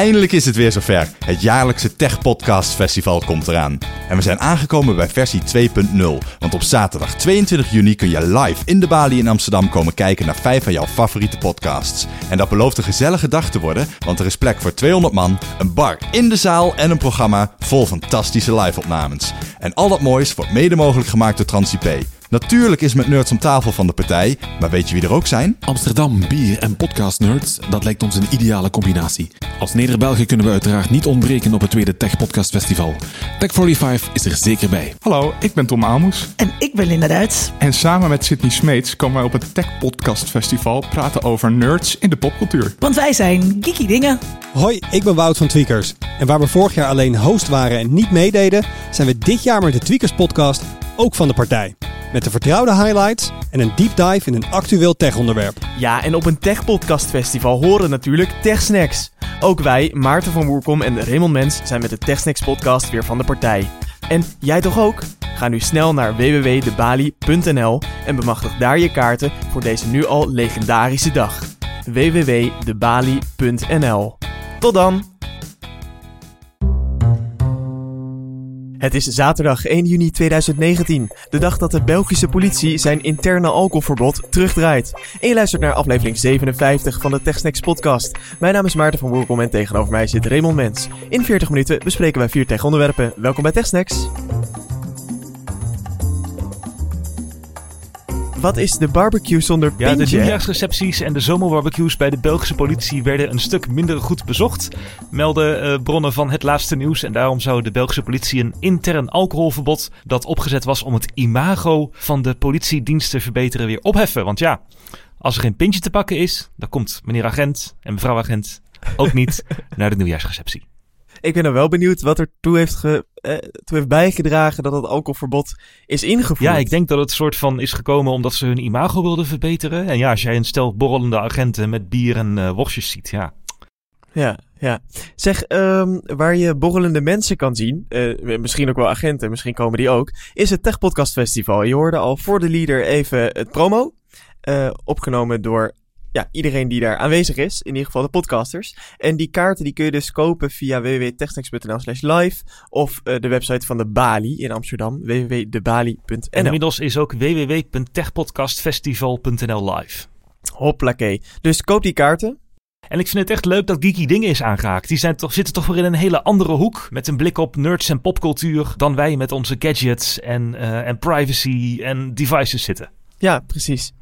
Eindelijk is het weer zover. Het jaarlijkse Tech Podcast Festival komt eraan. En we zijn aangekomen bij versie 2.0. Want op zaterdag 22 juni kun je live in de Bali in Amsterdam komen kijken naar vijf van jouw favoriete podcasts. En dat belooft een gezellige dag te worden, want er is plek voor 200 man, een bar in de zaal en een programma vol fantastische live-opnames. En al dat moois wordt mede mogelijk gemaakt door TransIP. Natuurlijk is met Nerds om tafel van de partij, maar weet je wie er ook zijn? Amsterdam, bier en podcast nerds, dat lijkt ons een ideale combinatie. Als Neder-Belgen kunnen we uiteraard niet ontbreken op het tweede Tech Podcast Festival. Tech45 is er zeker bij. Hallo, ik ben Tom Aalmoes. En ik ben Linda Duits. En samen met Sydney Smeets komen wij op het Tech Podcast Festival praten over nerds in de popcultuur. Want wij zijn geeky dingen. Hoi, ik ben Wout van Tweakers. En waar we vorig jaar alleen host waren en niet meededen, zijn we dit jaar met de Tweakers podcast ook van de partij. Met de vertrouwde highlights en een deep dive in een actueel tech-onderwerp. Ja, en op een Tech Podcast Festival horen natuurlijk Tech Snacks. Ook wij, Maarten van Woerkom en Raymond Mens, zijn met de Tech Snacks podcast weer van de partij. En jij toch ook? Ga nu snel naar www.debali.nl en bemachtig daar je kaarten voor deze nu al legendarische dag. www.debali.nl Tot dan! Het is zaterdag 1 juni 2019, de dag dat de Belgische politie zijn interne alcoholverbod terugdraait. En je luistert naar aflevering 57 van de TechSnacks podcast. Mijn naam is Maarten van Woerkom en tegenover mij zit Raymond Mens. In 40 minuten bespreken wij vier tech-onderwerpen. Welkom bij TechSnacks. Wat is de barbecue zonder Ja, de pintje? nieuwjaarsrecepties en de zomerbarbecues bij de Belgische politie werden een stuk minder goed bezocht, melden eh, bronnen van het laatste nieuws. En daarom zou de Belgische politie een intern alcoholverbod dat opgezet was om het imago van de politiedienst te verbeteren weer opheffen. Want ja, als er geen pintje te pakken is, dan komt meneer agent en mevrouw agent ook niet naar de nieuwjaarsreceptie. Ik ben dan wel benieuwd wat er toe heeft, ge, eh, toe heeft bijgedragen dat het alcoholverbod is ingevoerd. Ja, ik denk dat het soort van is gekomen omdat ze hun imago wilden verbeteren. En ja, als jij een stel borrelende agenten met bier en eh, worstjes ziet, ja, Ja, ja. Zeg, ehm, waar je borrelende mensen kan zien, eh, misschien ook wel agenten, misschien komen die ook, is het Tech Podcast Festival. Je hoorde al voor de leader even het promo, eh, opgenomen door ja, iedereen die daar aanwezig is, in ieder geval de podcasters. En die kaarten die kun je dus kopen via www.technex.nl slash live of eh, de website van de Bali in Amsterdam, En www.debali.nl. inmiddels is ook www.techpodcastfestival.nl live. Hoppakee. Dus koop die kaarten. En ik vind het echt leuk dat Geeky Dingen is aangehaakt. Die zijn toch, zitten toch weer in een hele andere hoek. Met een blik op nerds en popcultuur. dan wij met onze gadgets en, eh, en privacy en devices zitten. Ja, precies.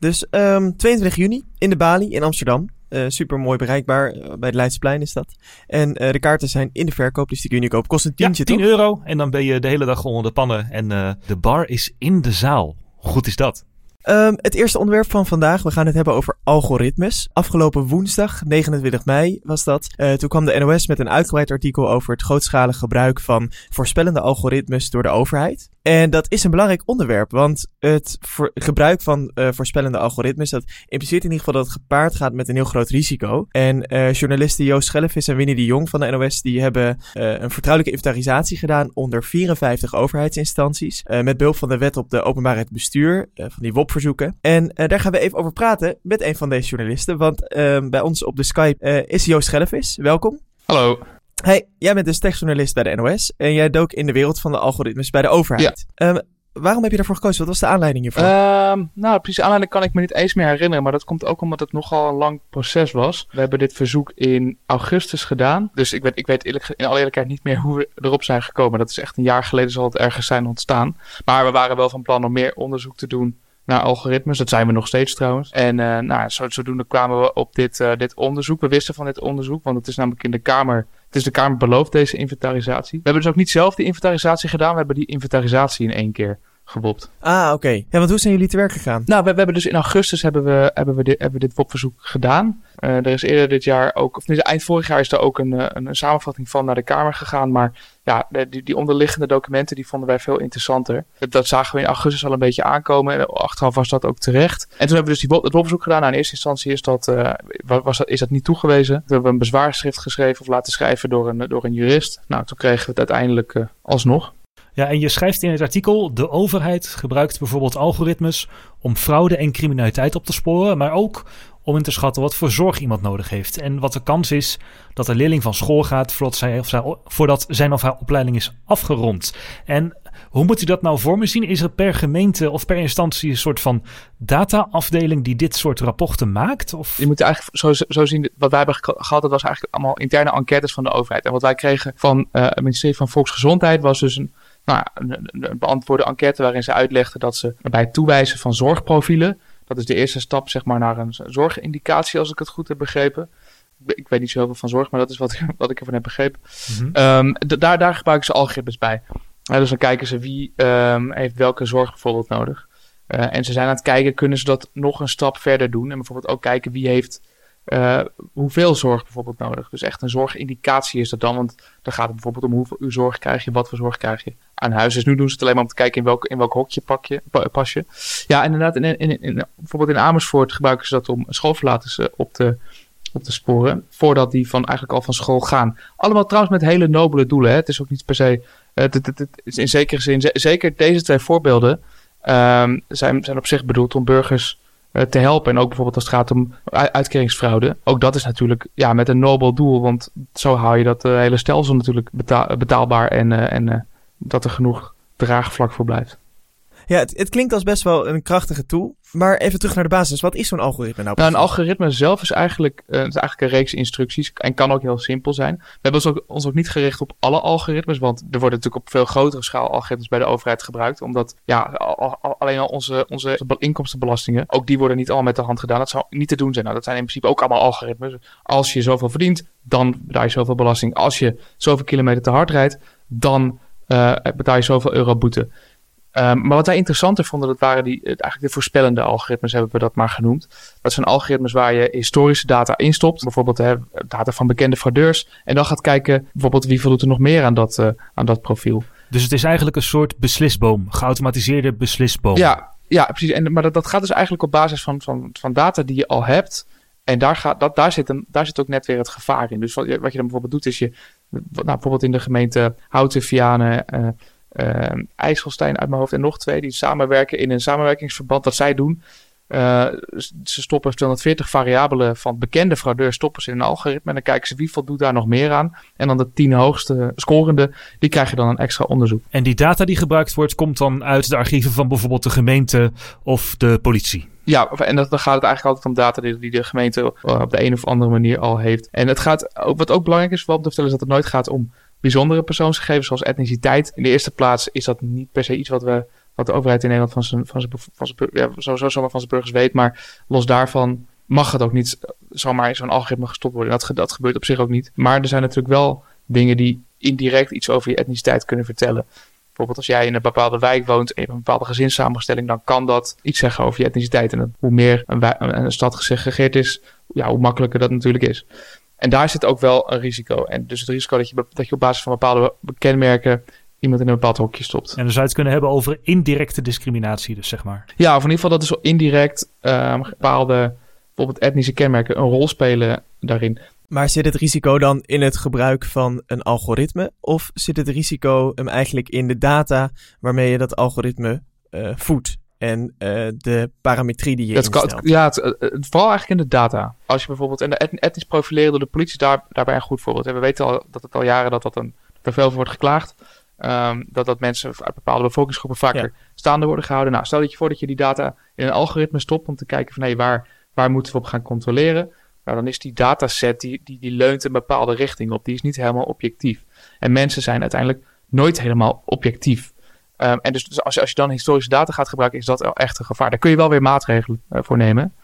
Dus ehm 22 juni in de Bali in Amsterdam. super mooi bereikbaar. eh, bij het Leidseplein is dat. En eh, de kaarten zijn in de verkoop, dus die kun je kopen. Kost een Ja, tientje, 10 toch? euro. En dan ben je de hele dag onder de pannen. En eh, de bar is in de zaal. Hoe goed is dat? Ehm, het eerste onderwerp van vandaag. We gaan het hebben over algoritmes. Afgelopen woensdag, 29 mei was dat. Eh, toen kwam de NOS met een uitgebreid artikel over het grootschalig gebruik van voorspellende algoritmes door de overheid. En dat is een belangrijk onderwerp, want het gebruik van eh, voorspellende algoritmes, dat impliceert in ieder geval dat het gepaard gaat met een heel groot risico. En eh, journalisten Joost Schellevis en Winnie de Jong van de NOS, die hebben eh, een vertrouwelijke inventarisatie gedaan onder 54 overheidsinstanties. met behulp van de wet op de openbaarheid bestuur, van die WOP-verzoeken. En daar gaan we even over praten met een van deze journalisten, want eh, bij ons op de Skype is Joost Schellevis. Welkom. Hallo. Hey, jij bent dus techjournalist bij de NOS en jij dook in de wereld van de algoritmes bij de overheid. Ehm, waarom heb je daarvoor gekozen? Wat was de aanleiding hiervoor? Ehm, nou, de precieze aanleiding kan ik me niet eens meer herinneren, maar dat komt ook omdat het nogal een lang proces was. We hebben dit verzoek in augustus gedaan, dus ik weet, ik weet eerlijk, in alle eerlijkheid niet meer hoe we erop zijn gekomen. Dat is echt een jaar geleden zal het ergens zijn ontstaan. Maar we waren wel van plan om meer onderzoek te doen naar algoritmes. Dat zijn we nog steeds trouwens. En eh, nou, zo, zodoende kwamen we op dit, eh, dit onderzoek. We wisten van dit onderzoek, want het is namelijk in de Kamer het is de Kamer beloofd, deze inventarisatie. We hebben dus ook niet zelf die inventarisatie gedaan. We hebben die inventarisatie in één keer gewopt. ah, oké. Ja, want hoe zijn jullie te werk gegaan? Nou, we, we hebben dus in augustus hebben we, hebben we dit, hebben we dit WOP-verzoek gedaan. Eh, er is eerder dit jaar ook, of nee, eind vorig jaar is er ook een, eh, een, een samenvatting van naar de Kamer gegaan. Maar ja, die, die onderliggende documenten die vonden wij veel interessanter. Dat, dat zagen we in augustus al een beetje aankomen. En achteraf was dat ook terecht. En toen hebben we dus die, WOP het WOP-verzoek gedaan. Nou, in eerste instantie is dat, eh, wa- was dat, is dat niet toegewezen. Toen hebben we een bezwaarschrift geschreven of laten schrijven door een, door een jurist. Nou, toen kregen we het uiteindelijk alsnog. Ja, en je schrijft in het artikel: de overheid gebruikt bijvoorbeeld algoritmes om fraude en criminaliteit op te sporen, maar ook om in te schatten wat voor zorg iemand nodig heeft. En wat de kans is dat een leerling van school gaat voordat, zij of zij, voordat zijn of haar opleiding is afgerond. En hoe moet u dat nou voor me zien? Is er per gemeente of per instantie een soort van data-afdeling die dit soort rapporten maakt? Of? Je moet eigenlijk zo, zo zien, wat wij hebben gehad, dat was eigenlijk allemaal interne enquêtes van de overheid. En wat wij kregen van uh, het ministerie van Volksgezondheid was dus een, nou, een, een beantwoorde enquête waarin ze uitlegden dat ze bij het toewijzen van zorgprofielen, dat is de eerste stap zeg maar naar een zorgindicatie als ik het goed heb begrepen. Ik weet niet zoveel van zorg, maar dat is wat, ik, wat ik ervan heb begrepen. Mm -hmm. um, daar, daar gebruiken ze algoritmes bij. Uh, dus dan kijken ze wie um, heeft welke zorg bijvoorbeeld nodig. Uh, en ze zijn aan het kijken, kunnen ze dat nog een stap verder doen? En bijvoorbeeld ook kijken wie heeft uh, hoeveel zorg bijvoorbeeld nodig. Dus echt een zorgindicatie is dat dan. Want dan gaat het bijvoorbeeld om hoeveel uur zorg krijg je, wat voor zorg krijg je aan huis. Dus nu doen ze het alleen maar om te kijken in welk, in welk hokje pak je, pas je. Ja, inderdaad. In, in, in, bijvoorbeeld in Amersfoort gebruiken ze dat om schoolverlaters op te, op te sporen. Voordat die van, eigenlijk al van school gaan. Allemaal trouwens met hele nobele doelen. Hè. Het is ook niet per se... Het, het, het, is in zekere zin... Zeker deze twee voorbeelden um, zijn, zijn op zich bedoeld om burgers te helpen. En ook bijvoorbeeld als het gaat om uitkeringsfraude. Ook dat is natuurlijk ja, met een nobel doel. Want zo hou je dat uh, hele stelsel natuurlijk betaal, betaalbaar. En, uh, en dat er genoeg draagvlak voor blijft. Ja, het, het, klinkt als best wel een krachtige tool. Maar even terug naar de basis. Wat is zo'n algoritme nou? Nou, een algoritme zelf is eigenlijk, uh, is eigenlijk een reeks instructies en kan ook heel simpel zijn. We hebben ons ook, ons ook niet gericht op alle algoritmes, want er worden natuurlijk op veel grotere schaal algoritmes bij de overheid gebruikt. Omdat ja, al, al, alleen al onze, onze inkomstenbelastingen, ook die worden niet allemaal met de hand gedaan. Dat zou niet te doen zijn. Nou, dat zijn in principe ook allemaal algoritmes. Als je zoveel verdient, dan betaal je zoveel belasting. Als je zoveel kilometer te hard rijdt, dan uh, betaal je zoveel euro boete. Um, maar wat wij interessanter vonden, dat waren die, eigenlijk de voorspellende algoritmes, hebben we dat maar genoemd. Dat zijn algoritmes waar je historische data instopt, bijvoorbeeld hè, data van bekende fraudeurs. En dan gaat kijken, bijvoorbeeld wie voldoet er nog meer aan dat, uh, aan dat profiel. Dus het is eigenlijk een soort beslisboom, geautomatiseerde beslisboom. Ja, ja precies. En, maar dat, dat gaat dus eigenlijk op basis van, van, van data die je al hebt. En daar, gaat, dat, daar, zit een, daar zit ook net weer het gevaar in. Dus wat, wat je dan bijvoorbeeld doet, is je, nou, bijvoorbeeld in de gemeente Houten, Vianen, uh, uh, IJsselstein uit mijn hoofd en nog twee die samenwerken in een samenwerkingsverband. Dat zij doen. Uh, ze stoppen 240 variabelen van bekende fraudeurs stoppen ze in een algoritme. En dan kijken ze wie voldoet daar nog meer aan. En dan de tien hoogste scorende, die krijgen dan een extra onderzoek. En die data die gebruikt wordt, komt dan uit de archieven van bijvoorbeeld de gemeente of de politie? Ja, en dan gaat het eigenlijk altijd om data die, die de gemeente op de een of andere manier al heeft. En het gaat, ook, wat ook belangrijk is, wat vertellen, is dat het nooit gaat om bijzondere persoonsgegevens zoals etniciteit. In de eerste plaats is dat niet per se iets wat, we, wat de overheid in Nederland van zijn, van van ja, burgers weet. Maar los daarvan mag het ook niet zomaar in zo'n algoritme gestopt worden. Dat, dat gebeurt op zich ook niet. Maar er zijn natuurlijk wel dingen die indirect iets over je etniciteit kunnen vertellen. Bijvoorbeeld als jij in een bepaalde wijk woont en je hebt een bepaalde gezinssamenstelling, dan kan dat iets zeggen over je etniciteit. En hoe meer een, een stad gesegregeerd is, ja, hoe makkelijker dat natuurlijk is. En daar zit ook wel een risico. En dus het risico dat je, dat je op basis van bepaalde kenmerken iemand in een bepaald hokje stopt. En dan zou je het kunnen hebben over indirecte discriminatie, dus zeg maar. Ja, of in ieder geval dat is indirect um, bepaalde, bijvoorbeeld etnische kenmerken, een rol spelen daarin. Maar zit het risico dan in het gebruik van een algoritme? Of zit het risico hem eigenlijk in de data waarmee je dat algoritme uh, voedt? En uh, de parametrie die je het instelt. Kan, ja, het, het, vooral eigenlijk in de data. Als je bijvoorbeeld, en de etnisch profileren door de politie daar, daarbij een goed voorbeeld. En we weten al dat het al jaren dat dat een, er veel wordt geklaagd. Um, dat dat mensen uit bepaalde bevolkingsgroepen vaker ja. staande worden gehouden. Nou, stel dat je voor dat je die data in een algoritme stopt om te kijken van hé, hey, waar, waar moeten we op gaan controleren. Nou, dan is die dataset, die, die, die leunt een bepaalde richting op. Die is niet helemaal objectief. En mensen zijn uiteindelijk nooit helemaal objectief. Um, en dus, dus als, je, als je dan historische data gaat gebruiken, is dat echt een gevaar. Daar kun je wel weer maatregelen uh, voor nemen.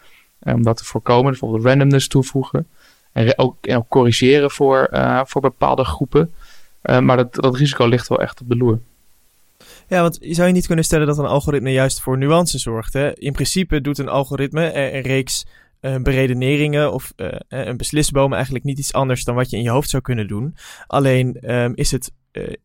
Um, om dat te voorkomen. Bijvoorbeeld randomness toevoegen. En ook, en ook corrigeren voor, uh, voor bepaalde groepen. Uh, maar dat, dat risico ligt wel echt op de loer. Ja, want zou je niet kunnen stellen dat een algoritme juist voor nuance zorgt? Hè? In principe doet een algoritme een reeks beredeneringen of een beslisboom eigenlijk niet iets anders dan wat je in je hoofd zou kunnen doen. Alleen is het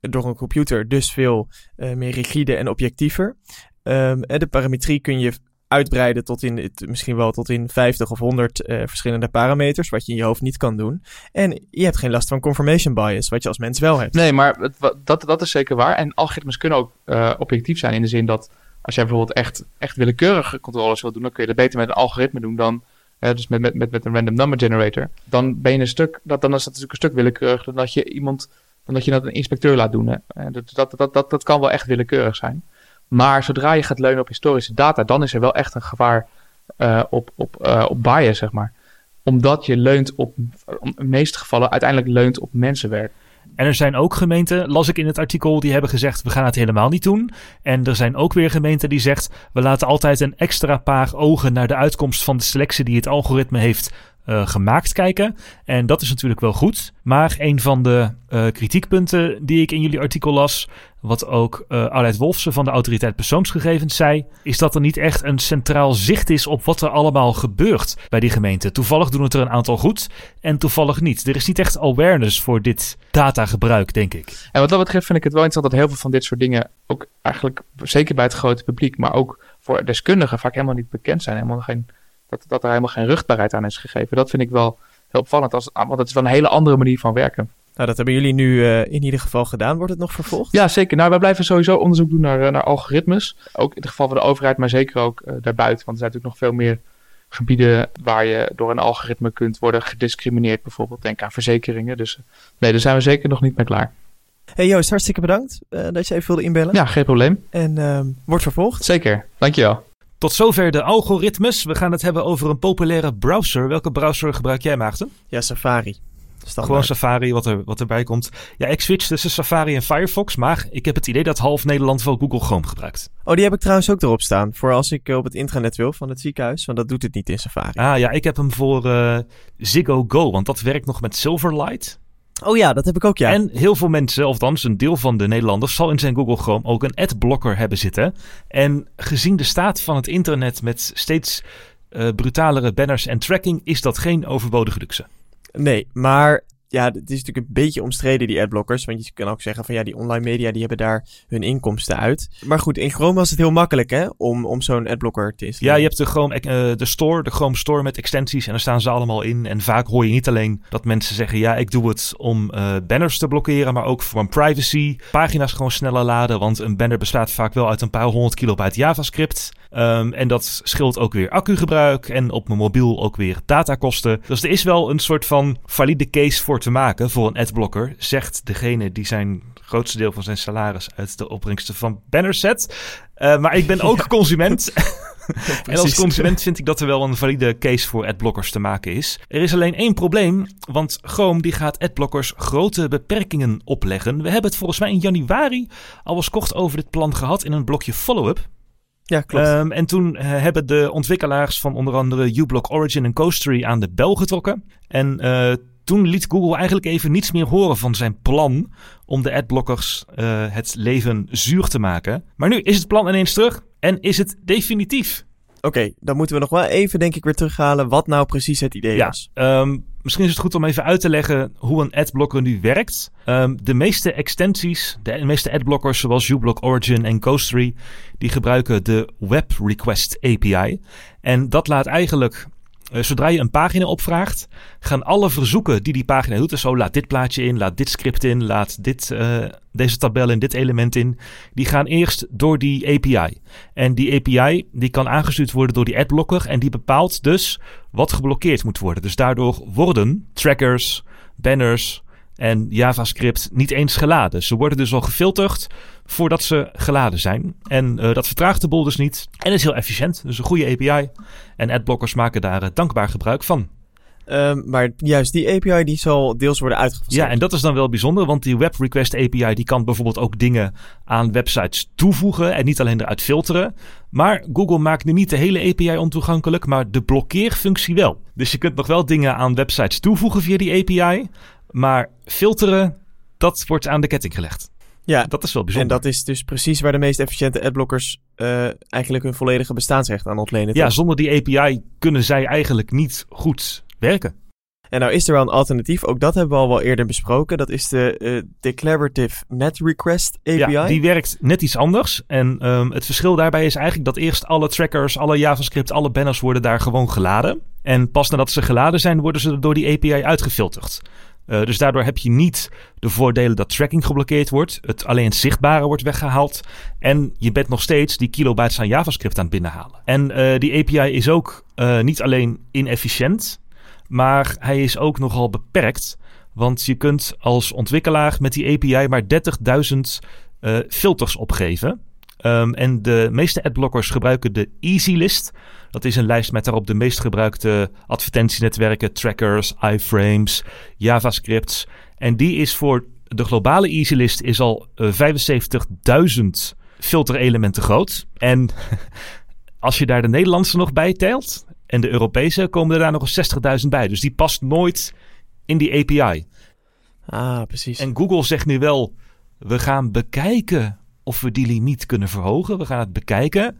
door een computer dus veel meer rigide en objectiever. Um, de parametrie kun je uitbreiden tot in misschien wel tot in 50 of 100 uh, verschillende parameters, wat je in je hoofd niet kan doen. En je hebt geen last van confirmation bias, wat je als mens wel hebt. Nee, maar het, dat, dat is zeker waar. En algoritmes kunnen ook objectief zijn in de zin dat als jij bijvoorbeeld echt, echt willekeurige controles wil doen, dan kun je dat beter met een algoritme doen dan dus met, met, met, met een random number generator, dan ben je een stuk, dat, dan is dat natuurlijk een stuk willekeurig dan dat je iemand, dat je dat een inspecteur laat doen. Dat, dat, dat, dat, dat kan wel echt willekeurig zijn. Maar zodra je gaat leunen op historische data, dan is er wel echt een gevaar eh, op, op, eh, op bias, zeg maar. Omdat je leunt op, in de meeste gevallen uiteindelijk leunt op mensenwerk. En er zijn ook gemeenten, las ik in het artikel, die hebben gezegd: we gaan het helemaal niet doen. En er zijn ook weer gemeenten die zegt: we laten altijd een extra paar ogen naar de uitkomst van de selectie die het algoritme heeft uh, gemaakt kijken. En dat is natuurlijk wel goed. Maar een van de uh, kritiekpunten die ik in jullie artikel las, wat ook uh, Arleid Wolfsen van de Autoriteit Persoonsgegevens zei, is dat er niet echt een centraal zicht is op wat er allemaal gebeurt bij die gemeente. Toevallig doen het er een aantal goed en toevallig niet. Er is niet echt awareness voor dit datagebruik, denk ik. En wat dat betreft vind ik het wel interessant dat heel veel van dit soort dingen ook eigenlijk, zeker bij het grote publiek, maar ook voor deskundigen vaak helemaal niet bekend zijn. Helemaal geen dat, dat er helemaal geen rugbaarheid aan is gegeven. Dat vind ik wel heel opvallend, als, want het is wel een hele andere manier van werken. Nou, dat hebben jullie nu uh, in ieder geval gedaan. Wordt het nog vervolgd? Ja, zeker. Nou, wij blijven sowieso onderzoek doen naar, naar algoritmes. Ook in het geval van de overheid, maar zeker ook uh, daarbuiten. Want er zijn natuurlijk nog veel meer gebieden waar je door een algoritme kunt worden gediscrimineerd. Bijvoorbeeld, denk aan verzekeringen. Dus nee, daar zijn we zeker nog niet mee klaar. Hey Joost, hartstikke bedankt dat je even wilde inbellen. Ja, geen probleem. En ehm, wordt vervolgd. Zeker, dankjewel. Tot zover de algoritmes. We gaan het hebben over een populaire browser. Welke browser gebruik jij, Maarten? Ja, Safari. Standaard. Gewoon Safari, wat, er, wat erbij komt. Ja, ik switch tussen Safari en Firefox, maar ik heb het idee dat half Nederland wel Google Chrome gebruikt. Oh, die heb ik trouwens ook erop staan. Voor als ik op het intranet wil van het ziekenhuis, want dat doet het niet in Safari. Ah ja, ik heb hem voor uh, Ziggo Go, want dat werkt nog met Silverlight. Oh ja, dat heb ik ook, ja. En heel veel mensen, of althans een deel van de Nederlanders, zal in zijn Google Chrome ook een adblocker hebben zitten. En gezien de staat van het internet met steeds uh, brutalere banners en tracking, is dat geen overbodige luxe. Nee, maar ja, het is natuurlijk een beetje omstreden, die adblockers. Want je kan ook zeggen van ja, die online media die hebben daar hun inkomsten uit. Maar goed, in Chrome was het heel makkelijk hè, om, om zo'n adblocker te installeren. Ja, je hebt de Chrome, uh, de store, de Chrome Store met extensies en daar staan ze allemaal in. En vaak hoor je niet alleen dat mensen zeggen ja, ik doe het om uh, banners te blokkeren, maar ook voor een privacy. Pagina's gewoon sneller laden, want een banner bestaat vaak wel uit een paar honderd kilobyte JavaScript. Um, en dat scheelt ook weer accugebruik en op mijn mobiel ook weer datakosten. Dus er is wel een soort van valide case voor te maken voor een adblocker, zegt degene die zijn grootste deel van zijn salaris uit de opbrengsten van banners zet. Uh, maar ik ben ook ja. consument. en als consument vind ik dat er wel een valide case voor adblockers te maken is. Er is alleen één probleem, want Chrome die gaat adblockers grote beperkingen opleggen. We hebben het volgens mij in januari al eens kort over dit plan gehad in een blokje follow-up. Ja, klopt. Um, en toen uh, hebben de ontwikkelaars van onder andere uBlock Origin en Coastery aan de bel getrokken. En uh, toen liet Google eigenlijk even niets meer horen van zijn plan om de adblockers uh, het leven zuur te maken. Maar nu is het plan ineens terug en is het definitief. Oké, okay, dan moeten we nog wel even, denk ik, weer terughalen wat nou precies het idee ja, was. Um, misschien is het goed om even uit te leggen hoe een adblocker nu werkt. Um, de meeste extensies, de meeste adblockers zoals uBlock Origin en Coastery, die gebruiken de Web Request API. En dat laat eigenlijk uh, zodra je een pagina opvraagt, gaan alle verzoeken die die pagina doet, dus zo laat dit plaatje in, laat dit script in, laat dit, uh, deze tabel in, dit element in, die gaan eerst door die API. En die API die kan aangestuurd worden door die adblocker en die bepaalt dus wat geblokkeerd moet worden. Dus daardoor worden trackers, banners en JavaScript niet eens geladen. Ze worden dus al gefilterd voordat ze geladen zijn. En uh, dat vertraagt de boel dus niet. En is heel efficiënt. Dus een goede API. En adblockers maken daar uh, dankbaar gebruik van. Um, maar juist die API die zal deels worden uitgefaseerd. Ja, en dat is dan wel bijzonder, want die Web Request API die kan bijvoorbeeld ook dingen aan websites toevoegen en niet alleen eruit filteren. Maar Google maakt nu niet de hele API ontoegankelijk, maar de blokkeerfunctie wel. Dus je kunt nog wel dingen aan websites toevoegen via die API, maar filteren, dat wordt aan de ketting gelegd. Ja, dat is wel bijzonder. En dat is dus precies waar de meest efficiënte adblockers uh, eigenlijk hun volledige bestaansrecht aan ontlenen. Ja, zonder die API kunnen zij eigenlijk niet goed werken. En nou is er wel een alternatief, ook dat hebben we al wel eerder besproken. Dat is de uh, Declarative Net Request API. Ja, die werkt net iets anders. En um, het verschil daarbij is eigenlijk dat eerst alle trackers, alle JavaScript, alle banners worden daar gewoon geladen. En pas nadat ze geladen zijn, worden ze door die API uitgefilterd. Uh, dus daardoor heb je niet de voordelen dat tracking geblokkeerd wordt. Het alleen zichtbare wordt weggehaald. En je bent nog steeds die kilobytes aan JavaScript aan het binnenhalen. En uh, die API is ook uh, niet alleen inefficiënt, maar hij is ook nogal beperkt. Want je kunt als ontwikkelaar met die API maar 30.000 filters opgeven. Um, en de meeste adblockers gebruiken de Easy List. Dat is een lijst met daarop de meest gebruikte advertentienetwerken, trackers, iframes, JavaScripts. En die is voor de globale Easy List is al uh, eh, 75.000 filterelementen groot. En als je daar de Nederlandse nog bij telt en de Europese, komen er daar nog eens 60.000 bij. Dus die past nooit in die API. Ah, precies. En Google zegt nu wel, we gaan bekijken of we die limiet kunnen verhogen. We gaan het bekijken,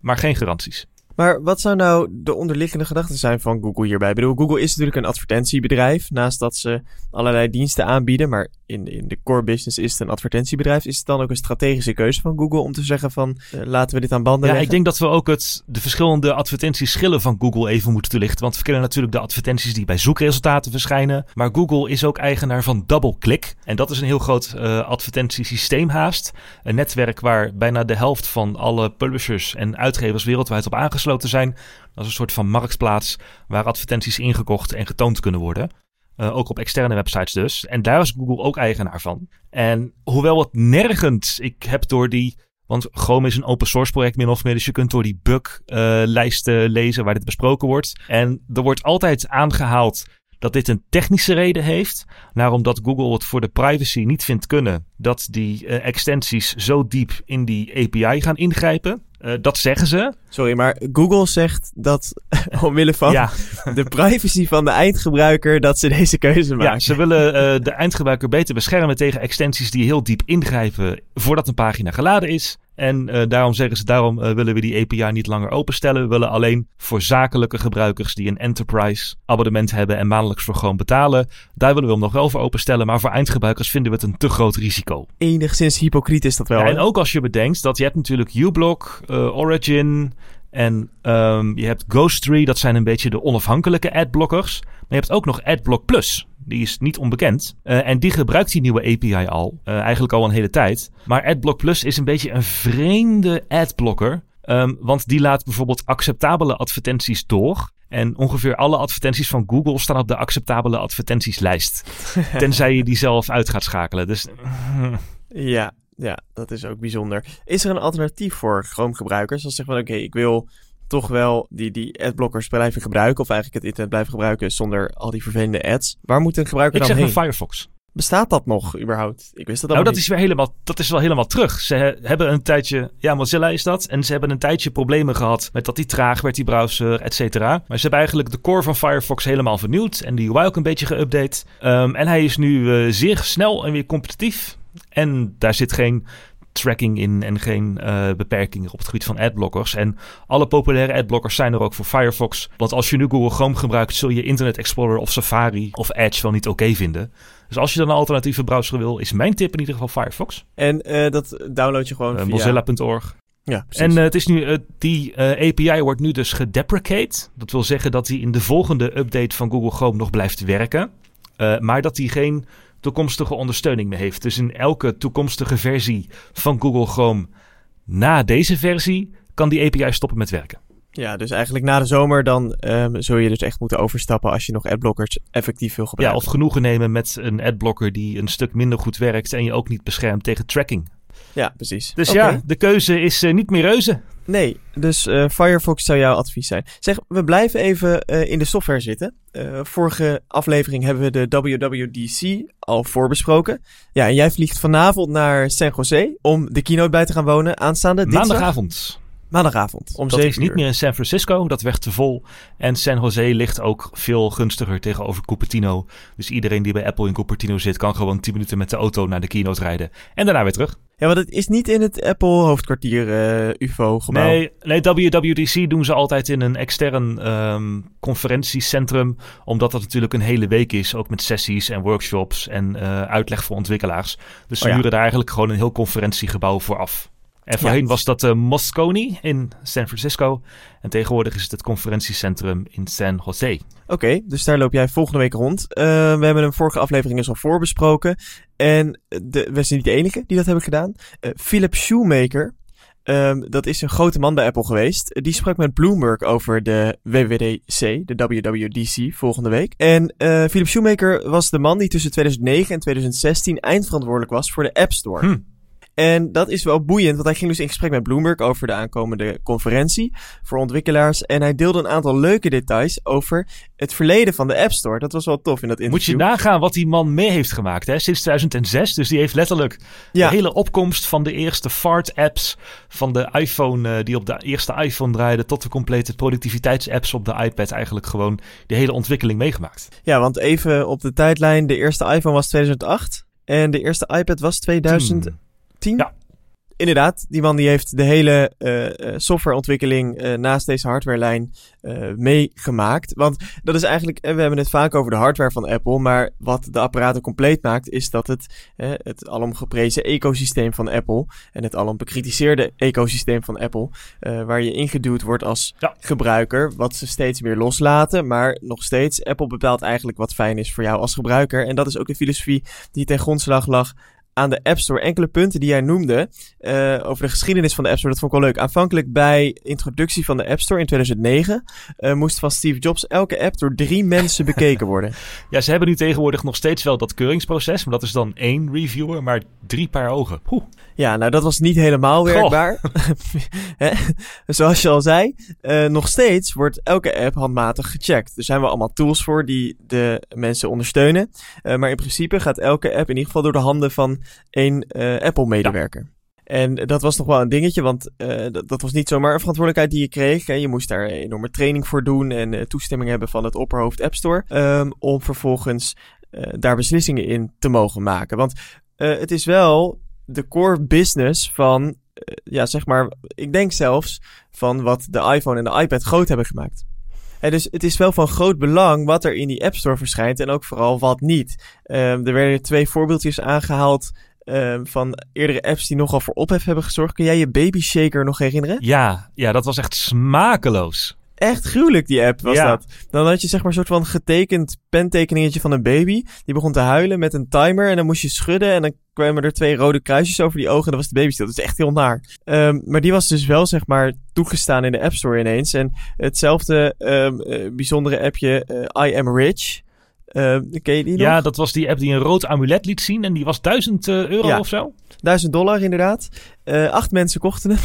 maar geen garanties. Maar wat zou nou de onderliggende gedachte zijn van Google hierbij? Ik bedoel, Google is natuurlijk een advertentiebedrijf. Naast dat ze allerlei diensten aanbieden. Maar in, in de core business is het een advertentiebedrijf. Is het dan ook een strategische keuze van Google om te zeggen van uh, laten we dit aan banden Ja, leggen? ik denk dat we ook het, de verschillende advertentieschillen van Google even moeten toelichten. Want we kennen natuurlijk de advertenties die bij zoekresultaten verschijnen. Maar Google is ook eigenaar van DoubleClick. En dat is een heel groot uh, advertentiesysteem haast. Een netwerk waar bijna de helft van alle publishers en uitgevers wereldwijd op aangesloten zijn. Is een soort van marktplaats waar advertenties ingekocht en getoond kunnen worden. Uh, ook op externe websites dus. En daar is Google ook eigenaar van. En hoewel het nergens, ik heb door die. Want Chrome is een open source project min of meer. Dus je kunt door die buglijsten uh, lezen waar dit besproken wordt. En er wordt altijd aangehaald dat dit een technische reden heeft. Nou, omdat Google het voor de privacy niet vindt kunnen dat die uh, extensies zo diep in die API gaan ingrijpen. Uh, dat zeggen ze. Sorry, maar Google zegt dat omwille van ja. de privacy van de eindgebruiker dat ze deze keuze maken. Ja, ze willen uh, de eindgebruiker beter beschermen tegen extensies die heel diep ingrijpen voordat een pagina geladen is. En uh, daarom zeggen ze, daarom uh, willen we die API niet langer openstellen. We willen alleen voor zakelijke gebruikers die een enterprise abonnement hebben en maandelijks voor gewoon betalen. Daar willen we hem nog wel voor openstellen. Maar voor eindgebruikers vinden we het een te groot risico. Enigszins hypocriet is dat wel. Ja, en ook als je bedenkt dat je hebt natuurlijk uBlock, uh, Origin en um, je hebt Ghost3. Dat zijn een beetje de onafhankelijke adblockers. Maar je hebt ook nog AdBlock Plus. Die is niet onbekend. Uh, en die gebruikt die nieuwe API al. Uh, eigenlijk al een hele tijd. Maar AdBlock Plus is een beetje een vreemde adblocker. Um, want die laat bijvoorbeeld acceptabele advertenties door. En ongeveer alle advertenties van Google staan op de acceptabele advertentieslijst. tenzij je die zelf uit gaat schakelen. Dus. ja, ja, dat is ook bijzonder. Is er een alternatief voor Chrome-gebruikers? Als ze zeggen van oké, okay, ik wil toch wel die, die adblockers blijven gebruiken. Of eigenlijk het internet blijven gebruiken zonder al die vervelende ads. Waar moet een gebruiker ik dan zeg heen? een Firefox. Bestaat dat nog überhaupt? Ik wist dat nou, al dat niet. is weer helemaal, dat is wel helemaal terug. Ze he, hebben een tijdje, ja, Mozilla is dat. En ze hebben een tijdje problemen gehad met dat die traag werd, die browser, et cetera. Maar ze hebben eigenlijk de core van Firefox helemaal vernieuwd. En die UI ook een beetje geüpdate. Um, en hij is nu uh, zeer snel en weer competitief. En daar zit geen tracking in en geen uh, beperkingen op het gebied van adblockers. En alle populaire adblockers zijn er ook voor Firefox. Want als je nu Google Chrome gebruikt, zul je Internet Explorer of Safari of Edge wel niet oké okay vinden. Dus als je dan een alternatieve browser wil, is mijn tip in ieder geval Firefox. En uh, dat download je gewoon uh, via... Mozilla.org. Ja, en uh, het is nu, die API wordt nu dus gedeprecate. Dat wil zeggen dat die in de volgende update van Google Chrome nog blijft werken. maar dat die geen toekomstige ondersteuning meer heeft. Dus in elke toekomstige versie van Google Chrome na deze versie kan die API stoppen met werken. Ja, dus eigenlijk na de zomer dan um, zul je dus echt moeten overstappen als je nog adblockers effectief wil gebruiken. Ja, of genoegen nemen met een adblocker die een stuk minder goed werkt en je ook niet beschermt tegen tracking. Ja, precies. Dus okay. ja, de keuze is uh, niet meer reuze. Nee, dus uh, Firefox zou jouw advies zijn. Zeg, we blijven even uh, in de software zitten. Uh, vorige aflevering hebben we de WWDC al voorbesproken. Ja, en jij vliegt vanavond naar San Jose om de keynote bij te gaan wonen aanstaande dinsdag. Maandagavond. Maandagavond om dat 7 is niet meer in San Francisco, dat werd te vol. En San Jose ligt ook veel gunstiger tegenover Cupertino. Dus iedereen die bij Apple in Cupertino zit, kan gewoon 10 minuten met de auto naar de keynote rijden. En daarna weer terug. Ja, want het is niet in het Apple hoofdkwartier uh, UFO-gebouw. Nee, nee, WWDC doen ze altijd in een extern um, conferentiecentrum. Omdat dat natuurlijk een hele week is. Ook met sessies en workshops en uh, uitleg voor ontwikkelaars. Dus ze oh ja. huren daar eigenlijk gewoon een heel conferentiegebouw voor af. En voorheen was dat de Moscone in San Francisco. En tegenwoordig is het het conferentiecentrum in San Jose. Oké, dus daar loop jij volgende week rond. Uh, we hebben hem vorige aflevering eens al voorbesproken. En de, we zijn niet de enige die dat hebben gedaan. Uh, Philip Shoemaker, um, dat is een grote man bij Apple geweest. Die sprak met Bloomberg over de WWDC, de WWDC, volgende week. En uh, Philip Shoemaker was de man die tussen 2009 en 2016 eindverantwoordelijk was voor de App Store. Hm. En dat is wel boeiend, want hij ging dus in gesprek met Bloomberg over de aankomende conferentie voor ontwikkelaars. En hij deelde een aantal leuke details over het verleden van de App Store. Dat was wel tof in dat interview. Moet je nagaan wat die man mee heeft gemaakt, hè? Sinds 2006. Dus die heeft letterlijk Ja. de hele opkomst van de eerste fart-apps van de iPhone, eh, die op de eerste iPhone draaiden, tot de complete productiviteitsapps op de iPad. Eigenlijk gewoon de hele ontwikkeling meegemaakt. Ja, want even op de tijdlijn. De eerste iPhone was 2008 en de eerste iPad was 2010. Ja. Inderdaad, die man die heeft de hele eh, eh, softwareontwikkeling eh, naast deze hardwarelijn meegemaakt. Want dat is eigenlijk, we hebben het vaak over de hardware van Apple, maar wat de apparaten compleet maakt, is dat het het alom geprezen ecosysteem van Apple en het alom bekritiseerde ecosysteem van Apple, waar je ingeduwd wordt als Ja. gebruiker, wat ze steeds meer loslaten, maar nog steeds, Apple bepaalt eigenlijk wat fijn is voor jou als gebruiker. En dat is ook de filosofie die ten grondslag lag aan de App Store. Enkele punten die jij noemde eh, over de geschiedenis van de App Store, dat vond ik wel leuk. Aanvankelijk bij introductie van de App Store in 2009 eh, moest van Steve Jobs elke app door drie mensen bekeken worden. Ja, ze hebben nu tegenwoordig nog steeds wel dat keuringsproces, maar dat is dan één reviewer, maar drie paar ogen. Ja, nou dat was niet helemaal werkbaar. Zoals je al zei, eh, nog steeds wordt elke app handmatig gecheckt. Er zijn wel allemaal tools voor die de mensen ondersteunen. Maar in principe gaat elke app in ieder geval door de handen van één eh, Apple-medewerker. En dat was nog wel een dingetje, want eh, dat, dat was niet zomaar een verantwoordelijkheid die je kreeg. Hè. Je moest daar een enorme training voor doen en eh, toestemming hebben van het opperhoofd App Store. ehm, om vervolgens daar beslissingen in te mogen maken. Want het is wel de core business van, ja, zeg maar, ik denk zelfs van wat de iPhone en de iPad groot hebben gemaakt. Dus het is wel van groot belang wat er in die App Store verschijnt en ook vooral wat niet. Ehm, er werden twee voorbeeldjes aangehaald ehm, van eerdere apps die nogal voor ophef hebben gezorgd. Kun jij je Baby Shaker nog herinneren? Ja, ja, dat was echt smakeloos. Echt gruwelijk, die app was Ja. dat. Dan had je zeg maar een soort van getekend pentekeningetje van een baby. Die begon te huilen met een timer en dan moest je schudden en dan kwamen er twee rode kruisjes over die ogen en dan was de baby stil. Dat is echt heel naar. Ehm, maar die was dus wel zeg maar toegestaan in de App Store ineens. En hetzelfde ehm, eh, bijzondere appje eh, I Am Rich. Ken je die nog? Ja, dat was die app die een rood amulet liet zien en die was 1000 eh, euro Ja. of zo. 1000 dollar inderdaad. Eh, acht mensen kochten hem.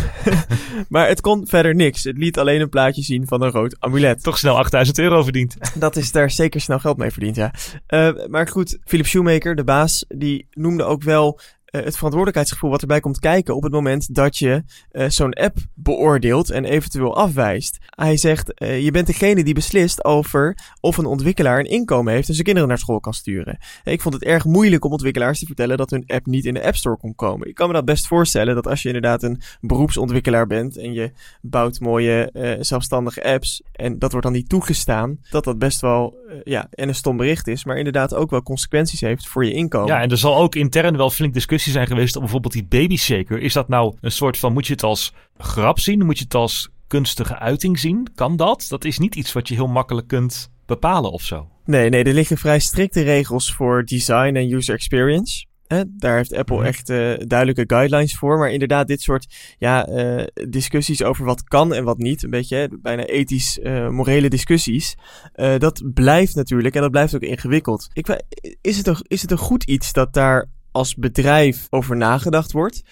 maar het kon verder niks. Het liet alleen een plaatje zien van een rood amulet. Toch snel 8000 euro verdiend. Dat is daar zeker snel geld mee verdiend, ja. Eh, maar goed, Philip Shoemaker, de baas, die noemde ook wel eh, het verantwoordelijkheidsgevoel wat erbij komt kijken op het moment dat je eh, zo'n app beoordeelt en eventueel afwijst. Hij zegt, eh, je bent degene die beslist over of een ontwikkelaar een inkomen heeft en zijn kinderen naar school kan sturen. Eh, Ik vond het erg moeilijk om ontwikkelaars te vertellen dat hun app niet in de App Store kon komen. Ik kan me dat best voorstellen dat als je inderdaad een beroepsontwikkelaar bent en je bouwt mooie eh, zelfstandige apps en dat wordt dan niet toegestaan, dat dat best wel eh, ja, en een stom bericht is, maar inderdaad ook wel consequenties heeft voor je inkomen. Ja, en er zal ook intern wel flink discussie zijn geweest op bijvoorbeeld die baby shaker. Is dat nou een soort van, moet je het als grap zien? Moet je het als kunstige uiting zien? Kan dat? Dat is niet iets wat je heel makkelijk kunt bepalen of zo. Nee, nee, er liggen vrij strikte regels voor design en user experience. Hè, daar heeft Apple Mhm. echt eh, duidelijke guidelines voor. Maar inderdaad, dit soort ja, eh, discussies over wat kan en wat niet, een beetje hè, bijna ethisch, eh, morele discussies, dat blijft natuurlijk en dat blijft ook ingewikkeld. Ik, is, het een, is het een goed iets dat daar als bedrijf over nagedacht wordt?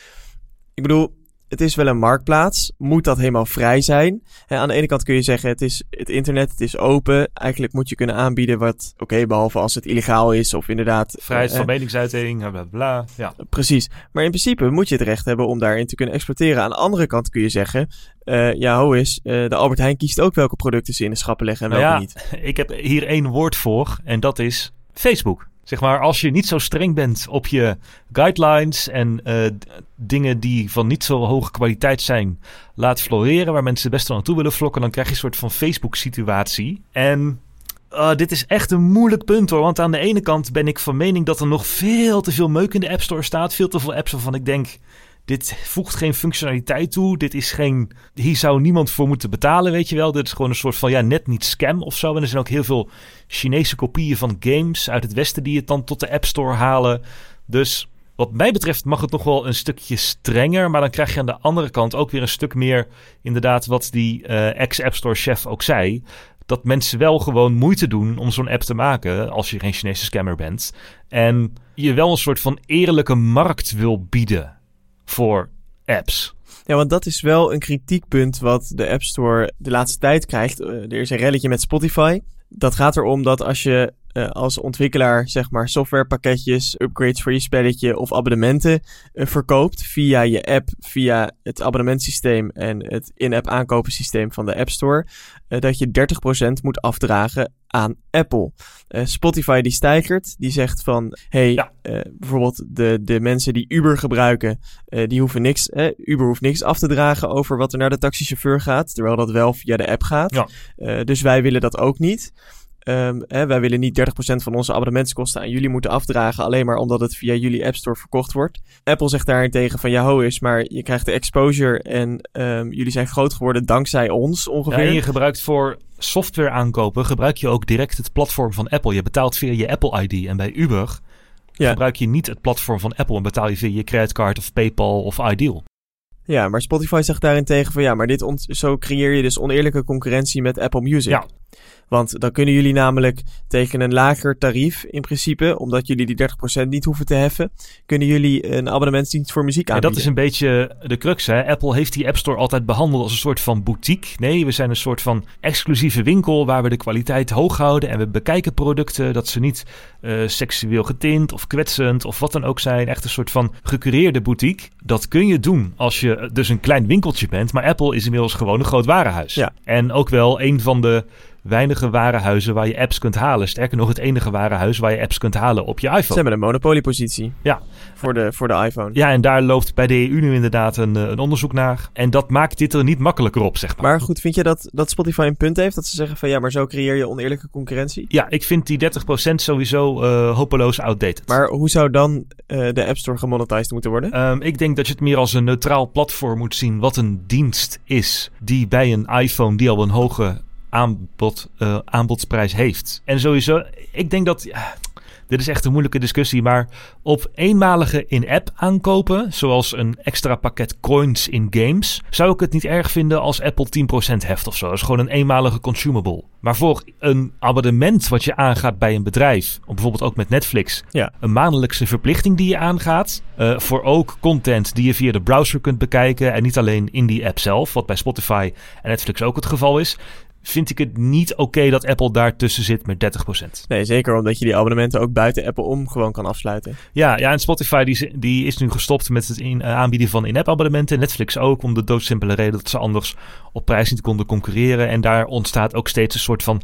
Ik bedoel, het is wel een marktplaats. Moet dat helemaal vrij zijn? Aan de ene kant kun je zeggen, het is het internet, het is open. Eigenlijk moet je kunnen aanbieden wat, oké, behalve als het illegaal is of inderdaad... Vrijheid eh, van meningsuiting, bla bla bla. Ja. Precies. Maar in principe moet je het recht hebben om daarin te kunnen exploiteren. Aan de andere kant kun je zeggen, eh, ja, ho is, eh, de Albert Heijn kiest ook welke producten ze in de schappen leggen en Nou welke ja, niet. Ik heb hier één woord voor en dat is Facebook. Zeg maar, als je niet zo streng bent op je guidelines en eh, dingen die van niet zo hoge kwaliteit zijn, laat floreren, waar mensen best wel naartoe willen vlokken, dan krijg je een soort van Facebook-situatie. En eh, dit is echt een moeilijk punt hoor, want aan de ene kant ben ik van mening dat er nog veel te veel meuk in de App Store staat. Veel te veel apps waarvan ik denk, dit voegt geen functionaliteit toe. Dit is geen, hier zou niemand voor moeten betalen, weet je wel. Dit is gewoon een soort van, ja, net niet scam of zo. En er zijn ook heel veel Chinese kopieën van games uit het westen die het dan tot de App Store halen. Dus wat mij betreft mag het nog wel een stukje strenger. Maar dan krijg je aan de andere kant ook weer een stuk meer, inderdaad, wat die uh, ex-App Store chef ook zei dat mensen wel gewoon moeite doen om zo'n app te maken als je geen Chinese scammer bent. En je wel een soort van eerlijke markt wil bieden voor apps. Ja, want dat is wel een kritiekpunt wat de App Store de laatste tijd krijgt. Eh, er is een relletje met Spotify. Dat gaat erom dat als je uh, als ontwikkelaar zeg maar softwarepakketjes, upgrades voor je spelletje of abonnementen uh, verkoopt via je app, via het abonnementsysteem en het in-app aankopensysteem van de App Store, dat je 30% moet afdragen aan Apple. Spotify die stijgert, die zegt van, hey, ja. bijvoorbeeld de, de mensen die Uber gebruiken, die hoeven niks, Uber hoeft niks af te dragen over wat er naar de taxichauffeur gaat, terwijl dat wel via de app gaat. Ja. dus wij willen dat ook niet. Um, hè, wij willen niet 30% van onze abonnementskosten aan jullie moeten afdragen, alleen maar omdat het via jullie App Store verkocht wordt. Apple zegt daarentegen van ja, ho is, maar je krijgt de exposure en um, jullie zijn groot geworden dankzij ons ongeveer. Ja, en je gebruikt voor software aankopen, gebruik je ook direct het platform van Apple. Je betaalt via je Apple ID en bij Uber ja. gebruik je niet het platform van Apple en betaal je via je creditcard of PayPal of Ideal. Ja, maar Spotify zegt daarentegen van ja, maar dit zo creëer je dus oneerlijke concurrentie met Apple Music. Ja. Want dan kunnen jullie namelijk tegen een lager tarief in principe, omdat jullie die 30% niet hoeven te heffen, kunnen jullie een abonnementsdienst voor muziek aanbieden. Ja, dat is een beetje de crux. Hè? Apple heeft die App Store altijd behandeld als een soort van boutique. Nee, we zijn een soort van exclusieve winkel waar we de kwaliteit hoog houden en we bekijken producten dat ze niet uh, seksueel getint of kwetsend of wat dan ook zijn. Echt een soort van gecureerde boutique. Dat kun je doen als je dus een klein winkeltje bent, maar Apple is inmiddels gewoon een groot warenhuis. Ja. En ook wel een van de weinige warenhuizen waar je apps kunt halen. Sterker nog, het enige warenhuis waar je apps kunt halen op je iPhone. Ze hebben een monopoliepositie. Ja. Voor de, voor de iPhone. Ja, en daar loopt bij de EU nu inderdaad een, eh, een onderzoek naar. En dat maakt dit er niet makkelijker op, zeg maar. Maar goed, vind je dat, dat Spotify een punt heeft? Dat ze zeggen van ja, maar zo creëer je oneerlijke concurrentie? Ja, ik vind die 30% sowieso uh, hopeloos outdated. Maar hoe zou dan uh, de App Store gemonetized moeten worden? Um, ik denk dat je het meer als een neutraal platform moet zien. Wat een dienst is die bij een iPhone die al een hoge aanbod, uh, aanbodsprijs heeft. En sowieso, ik denk dat. Ja, dit is echt een moeilijke discussie, maar op eenmalige in-app aankopen, zoals een extra pakket coins in games, zou ik het niet erg vinden als Apple 10% heft of zo. Dat is gewoon een eenmalige consumable. Maar voor een abonnement wat je aangaat bij een bedrijf, bijvoorbeeld ook met Netflix, ja. een maandelijkse verplichting die je aangaat, uh, voor ook content die je via de browser kunt bekijken en niet alleen in die app zelf, wat bij Spotify en Netflix ook het geval is, vind ik het niet oké dat Apple daartussen zit met 30%. Nee, zeker omdat je die abonnementen ook buiten Apple om gewoon kan afsluiten. Ja, ja en Spotify die, die is nu gestopt met het in, uh, aanbieden van in-app abonnementen. Netflix ook, om de doodsimpele reden dat ze anders op prijs niet konden concurreren. En daar ontstaat ook steeds een soort van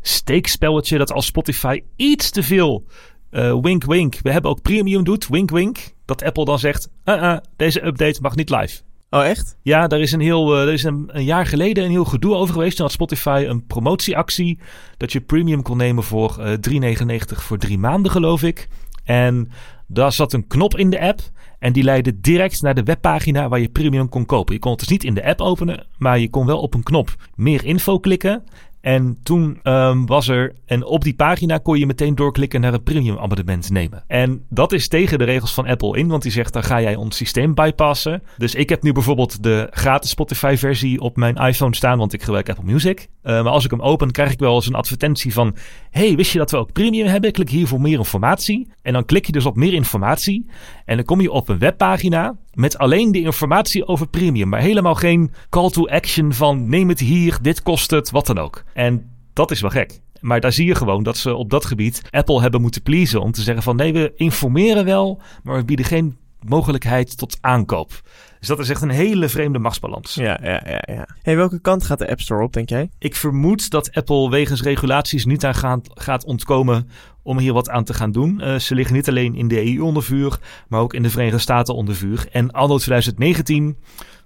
steekspelletje dat als Spotify iets te veel uh, wink wink, we hebben ook premium doet, wink wink, dat Apple dan zegt, uh -uh, deze update mag niet live. Oh, echt? Ja, daar is, een heel, uh, er is een, jaar geleden een heel gedoe over geweest. Toen had Spotify een promotieactie. Dat je premium kon nemen voor uh, eh, 3,99 voor drie maanden, geloof ik. En daar zat een knop in de app. En die leidde direct naar de webpagina waar je premium kon kopen. Je kon het dus niet in de app openen. Maar je kon wel op een knop meer info klikken. En toen um, was er, en op die pagina kon je meteen doorklikken naar een premium abonnement nemen. En dat is tegen de regels van Apple in, want die zegt dan ga jij ons systeem bypassen. Dus ik heb nu bijvoorbeeld de gratis Spotify versie op mijn iPhone staan, want ik gebruik Apple Music. Uh, maar als ik hem open, krijg ik wel eens een advertentie van: Hey, wist je dat we ook premium hebben? Klik hier voor meer informatie. En dan klik je dus op meer informatie. En dan kom je op een webpagina met alleen de informatie over premium, maar helemaal geen call to action van neem het hier, dit kost het, wat dan ook. En dat is wel gek. Maar daar zie je gewoon dat ze op dat gebied Apple hebben moeten pleasen om te zeggen van nee, we informeren wel, maar we bieden geen mogelijkheid tot aankoop. Dus dat is echt een hele vreemde machtsbalans. Ja, ja, ja. ja. Hey, welke kant gaat de App Store op, denk jij? Ik vermoed dat Apple wegens regulaties niet aan gaat, gaat ontkomen om hier wat aan te gaan doen. Uh, ze liggen niet alleen in de EU onder vuur, maar ook in de Verenigde Staten onder vuur. En anno 2019,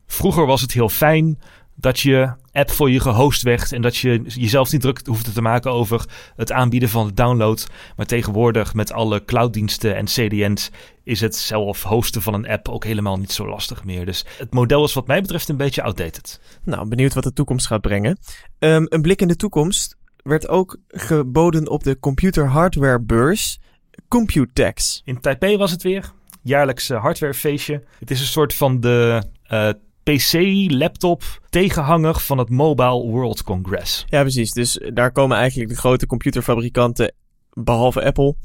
vroeger was het heel fijn dat je app voor je gehost werd. En dat je jezelf niet druk hoefde te maken over het aanbieden van de download. Maar tegenwoordig met alle clouddiensten en CDN's is het zelf hosten van een app ook helemaal niet zo lastig meer. Dus het model is wat mij betreft een beetje outdated. Nou, benieuwd wat de toekomst gaat brengen. Um, een blik in de toekomst werd ook geboden op de computer hardware beurs Computex. In Taipei was het weer. Jaarlijks uh, hardwarefeestje. Het is een soort van de uh, PC, laptop, tegenhanger van het Mobile World Congress. Ja, precies. Dus daar komen eigenlijk de grote computerfabrikanten, behalve Apple,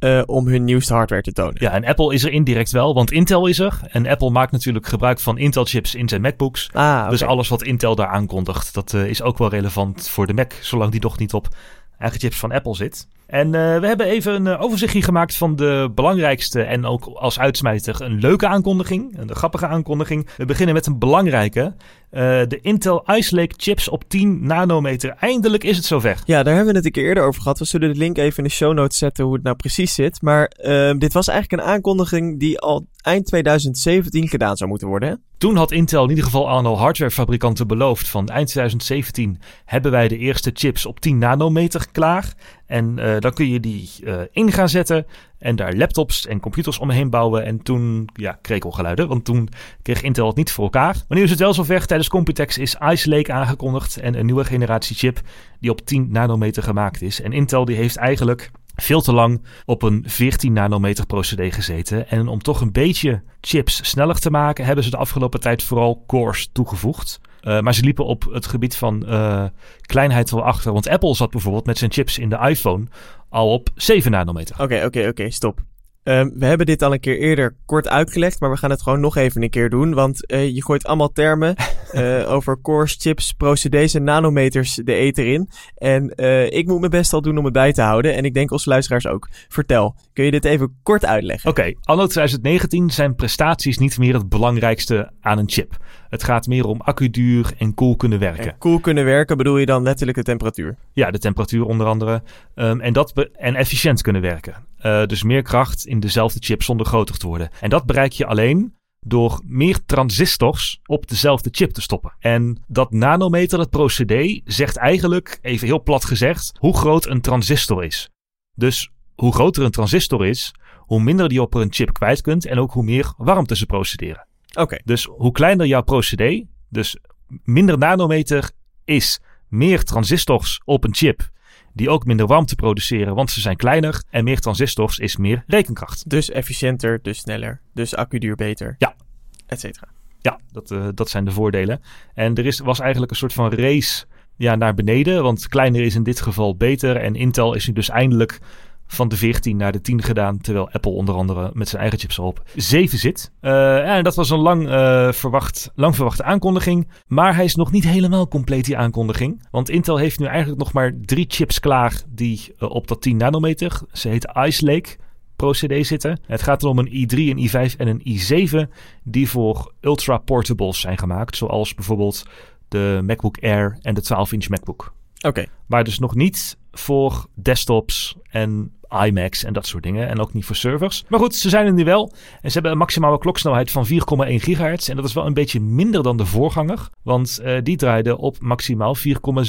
uh, om hun nieuwste hardware te tonen. Ja, en Apple is er indirect wel, want Intel is er. En Apple maakt natuurlijk gebruik van Intel-chips in zijn MacBooks. Ah, okay. Dus alles wat Intel daar aankondigt, dat uh, is ook wel relevant voor de Mac, zolang die nog niet op eigen chips van Apple zit. En uh, we hebben even een uh, overzichtje gemaakt van de belangrijkste en ook als uitsmijter een leuke aankondiging, een grappige aankondiging. We beginnen met een belangrijke. Uh, de Intel Ice Lake chips op 10 nanometer. Eindelijk is het zover. Ja, daar hebben we het een keer eerder over gehad. We zullen de link even in de show notes zetten hoe het nou precies zit. Maar dit was eigenlijk een aankondiging die al eind 2017 gedaan zou moeten worden. Hè? Toen had Intel in ieder geval aan al hardwarefabrikanten beloofd van eind 2017 hebben wij de eerste chips op 10 nanometer klaar. En uh, dan kun je die uh, in gaan zetten en daar laptops en computers omheen bouwen. En toen, ja, krekelgeluiden, want toen kreeg Intel het niet voor elkaar. Maar nu is het wel zover. Tijdens Computex is Ice Lake aangekondigd en een nieuwe generatie chip die op 10 nanometer gemaakt is. En Intel die heeft eigenlijk veel te lang op een 14 nanometer procedé gezeten. En om toch een beetje chips sneller te maken, hebben ze de afgelopen tijd vooral cores toegevoegd. Uh, maar ze liepen op het gebied van uh, kleinheid wel achter. Want Apple zat bijvoorbeeld met zijn chips in de iPhone al op 7 nanometer. Oké, okay, oké, okay, oké, okay, stop. Um, we hebben dit al een keer eerder kort uitgelegd, maar we gaan het gewoon nog even een keer doen. Want uh, je gooit allemaal termen uh, over cores, chips, procedés en nanometers de ether in. En uh, ik moet mijn best al doen om het bij te houden. En ik denk onze luisteraars ook. Vertel, kun je dit even kort uitleggen? Oké, anno 2019 zijn prestaties niet meer het belangrijkste aan een chip. Het gaat meer om accuduur en cool kunnen werken. En cool kunnen werken bedoel je dan letterlijk de temperatuur? Ja, de temperatuur onder andere. Um, en, dat en efficiënt kunnen werken. Uh, dus meer kracht in dezelfde chip zonder groter te worden. En dat bereik je alleen door meer transistors op dezelfde chip te stoppen. En dat nanometer, dat procedé, zegt eigenlijk, even heel plat gezegd, hoe groot een transistor is. Dus hoe groter een transistor is, hoe minder die op een chip kwijt kunt en ook hoe meer warmte ze procederen. Oké. Okay. Dus hoe kleiner jouw procedé, dus minder nanometer is meer transistors op een chip die ook minder warmte produceren, want ze zijn kleiner. En meer transistors is meer rekenkracht. Dus efficiënter, dus sneller, dus accuduur beter. Ja. Et cetera. Ja, dat, uh, dat zijn de voordelen. En er is, was eigenlijk een soort van race ja, naar beneden, want kleiner is in dit geval beter. En Intel is nu dus eindelijk van de 14 naar de 10 gedaan. Terwijl Apple onder andere met zijn eigen chips erop 7 zit. Uh, en dat was een lang, uh, verwacht, lang verwachte aankondiging. Maar hij is nog niet helemaal compleet, die aankondiging. Want Intel heeft nu eigenlijk nog maar drie chips klaar die uh, op dat 10 nanometer, ze heet Ice Lake, procedé zitten. Het gaat er om een i3, een i5 en een i7 die voor ultra portables zijn gemaakt. Zoals bijvoorbeeld de MacBook Air en de 12-inch MacBook. Oké. Okay. Maar dus nog niet voor desktops en iMacs en dat soort dingen. En ook niet voor servers. Maar goed, ze zijn er nu wel. En ze hebben een maximale kloksnelheid van 4,1 gigahertz. En dat is wel een beetje minder dan de voorganger. Want uh, die draaide op maximaal 4,7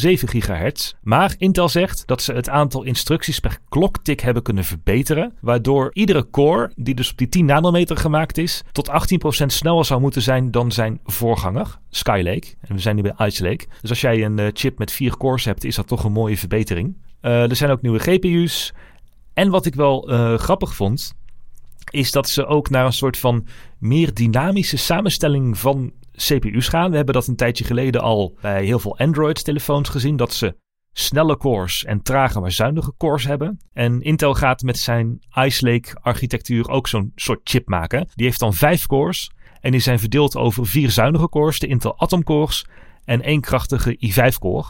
gigahertz. Maar Intel zegt dat ze het aantal instructies per kloktik hebben kunnen verbeteren. Waardoor iedere core, die dus op die 10 nanometer gemaakt is, tot 18% sneller zou moeten zijn dan zijn voorganger, Skylake. En we zijn nu bij Ice Lake. Dus als jij een uh, chip met 4 cores hebt, is dat toch een mooie verbetering. Uh, er zijn ook nieuwe GPU's. En wat ik wel uh, grappig vond, is dat ze ook naar een soort van meer dynamische samenstelling van CPU's gaan. We hebben dat een tijdje geleden al bij heel veel Android-telefoons gezien, dat ze snelle cores en trage maar zuinige cores hebben. En Intel gaat met zijn Ice Lake architectuur ook zo'n soort chip maken. Die heeft dan vijf cores en die zijn verdeeld over vier zuinige cores, de Intel Atom cores en één krachtige i5 core.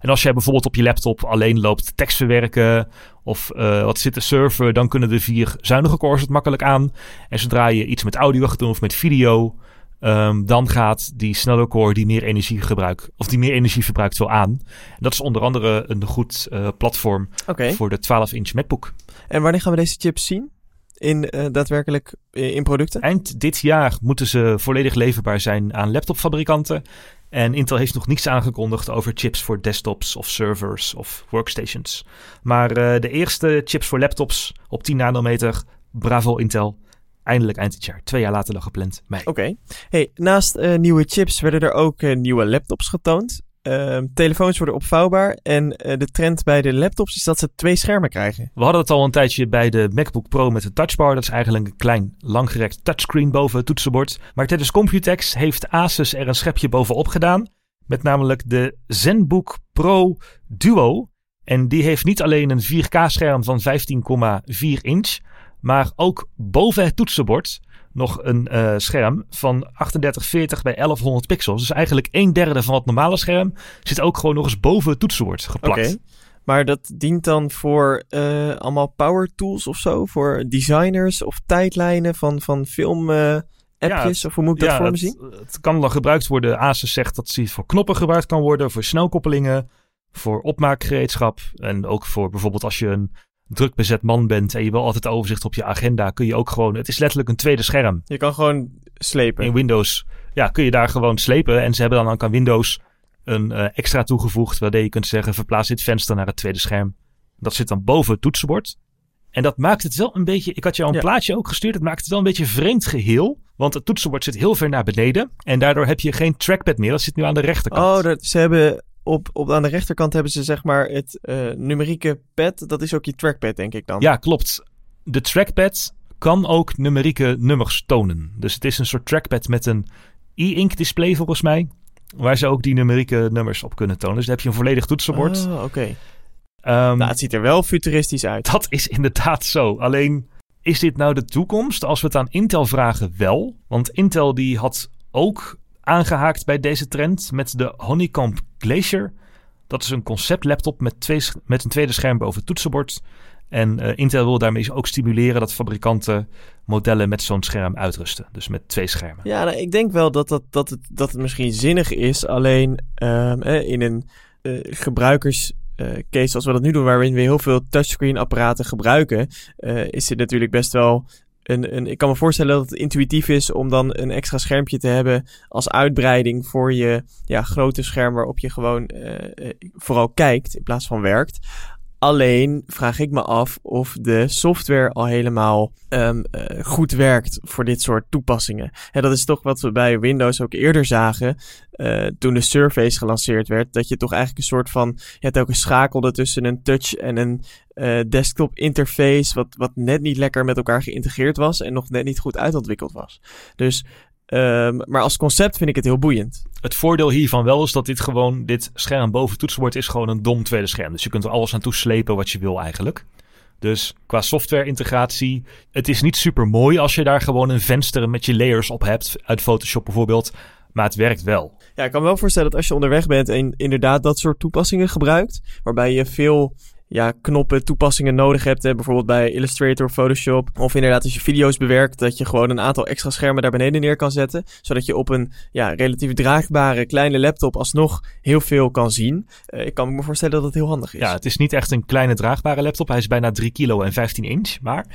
En als jij bijvoorbeeld op je laptop alleen loopt tekst verwerken of uh, wat zit te surfen, dan kunnen de vier zuinige cores het makkelijk aan. En zodra je iets met audio gaat doen of met video, um, dan gaat die snelle core die meer energie gebruikt of die meer energie verbruikt wel aan. En dat is onder andere een goed uh, platform okay. voor de 12-inch MacBook. En wanneer gaan we deze chips zien? In uh, daadwerkelijk in producten? Eind dit jaar moeten ze volledig leverbaar zijn aan laptopfabrikanten. En Intel heeft nog niets aangekondigd over chips voor desktops of servers of workstations. Maar uh, de eerste chips voor laptops op 10 nanometer, bravo Intel. Eindelijk eind dit jaar. Twee jaar later dan gepland. Oké. Okay. Hey, naast uh, nieuwe chips werden er ook uh, nieuwe laptops getoond. Uh, telefoons worden opvouwbaar. En uh, de trend bij de laptops is dat ze twee schermen krijgen. We hadden het al een tijdje bij de MacBook Pro met de touchbar. Dat is eigenlijk een klein, langgerekt touchscreen boven het toetsenbord. Maar tijdens Computex heeft Asus er een schepje bovenop gedaan. Met namelijk de ZenBook Pro Duo. En die heeft niet alleen een 4K-scherm van 15,4 inch. Maar ook boven het toetsenbord nog een uh, scherm van 3840 bij 1100 pixels. Dus eigenlijk een derde van het normale scherm zit ook gewoon nog eens boven het toetsenbord geplakt. Okay. Maar dat dient dan voor uh, allemaal power tools of zo? Voor designers of tijdlijnen van, van film... Uh, appjes, ja, of hoe moet ik dat ja, voor me het, zien? Het kan dan gebruikt worden. Asus zegt dat ze voor knoppen gebruikt kan worden, voor snelkoppelingen, voor opmaakgereedschap en ook voor bijvoorbeeld als je een druk bezet man bent en je wil altijd overzicht op je agenda, kun je ook gewoon. Het is letterlijk een tweede scherm. Je kan gewoon slepen. In Windows, ja, kun je daar gewoon slepen. En ze hebben dan ook aan Windows een uh, extra toegevoegd, waarmee je kunt zeggen: verplaats dit venster naar het tweede scherm. Dat zit dan boven het toetsenbord. En dat maakt het wel een beetje. Ik had jou een ja. plaatje ook gestuurd. Het maakt het wel een beetje vreemd geheel. Want het toetsenbord zit heel ver naar beneden. En daardoor heb je geen trackpad meer. Dat zit nu aan de rechterkant. Oh, dat, ze hebben op, op, aan de rechterkant hebben ze zeg maar het uh, numerieke pad. Dat is ook je trackpad, denk ik dan. Ja, klopt. De trackpad kan ook numerieke nummers tonen. Dus het is een soort trackpad met een e-ink display volgens mij. Waar ze ook die numerieke nummers op kunnen tonen. Dus dan heb je een volledig toetsenbord. Oh, oké. Okay. Um, nou, het ziet er wel futuristisch uit. Dat is inderdaad zo. Alleen, is dit nou de toekomst? Als we het aan Intel vragen, wel. Want Intel die had ook aangehaakt bij deze trend met de Honeycomb Glacier. Dat is een conceptlaptop met, twee, met een tweede scherm boven het toetsenbord. En uh, Intel wil daarmee ook stimuleren dat fabrikanten modellen met zo'n scherm uitrusten. Dus met twee schermen. Ja, nou, ik denk wel dat, dat, dat, het, dat het misschien zinnig is. Alleen um, eh, in een uh, gebruikers case zoals we dat nu doen, waarin we heel veel touchscreen apparaten gebruiken, is dit natuurlijk best wel ik kan me voorstellen dat het intuïtief is om dan een extra schermpje te hebben als uitbreiding voor je ja, grote scherm waarop je gewoon uh, vooral kijkt in plaats van werkt. Alleen vraag ik me af of de software al helemaal um, goed werkt voor dit soort toepassingen. En dat is toch wat we bij Windows ook eerder zagen. Uh, toen de Surface gelanceerd werd. Dat je toch eigenlijk een soort van. Je hebt ook een schakelde tussen een touch en een uh, desktop interface. Wat, wat net niet lekker met elkaar geïntegreerd was. En nog net niet goed uitontwikkeld was. Dus Um, maar als concept vind ik het heel boeiend. Het voordeel hiervan wel is dat dit gewoon, dit scherm boven het toetsenbord is gewoon een dom tweede scherm. Dus je kunt er alles aan toeslepen wat je wil eigenlijk. Dus qua software integratie, het is niet super mooi als je daar gewoon een venster met je layers op hebt, uit Photoshop bijvoorbeeld. Maar het werkt wel. Ja, ik kan wel voorstellen dat als je onderweg bent en inderdaad dat soort toepassingen gebruikt, waarbij je veel ja, knoppen, toepassingen nodig hebt. Hè, bijvoorbeeld bij Illustrator of Photoshop. Of inderdaad als je video's bewerkt, dat je gewoon een aantal extra schermen daar beneden neer kan zetten. Zodat je op een ja, relatief draagbare kleine laptop alsnog heel veel kan zien. Uh, ik kan me voorstellen dat het heel handig is. Ja, het is niet echt een kleine draagbare laptop. Hij is bijna 3 kilo en 15 inch, maar...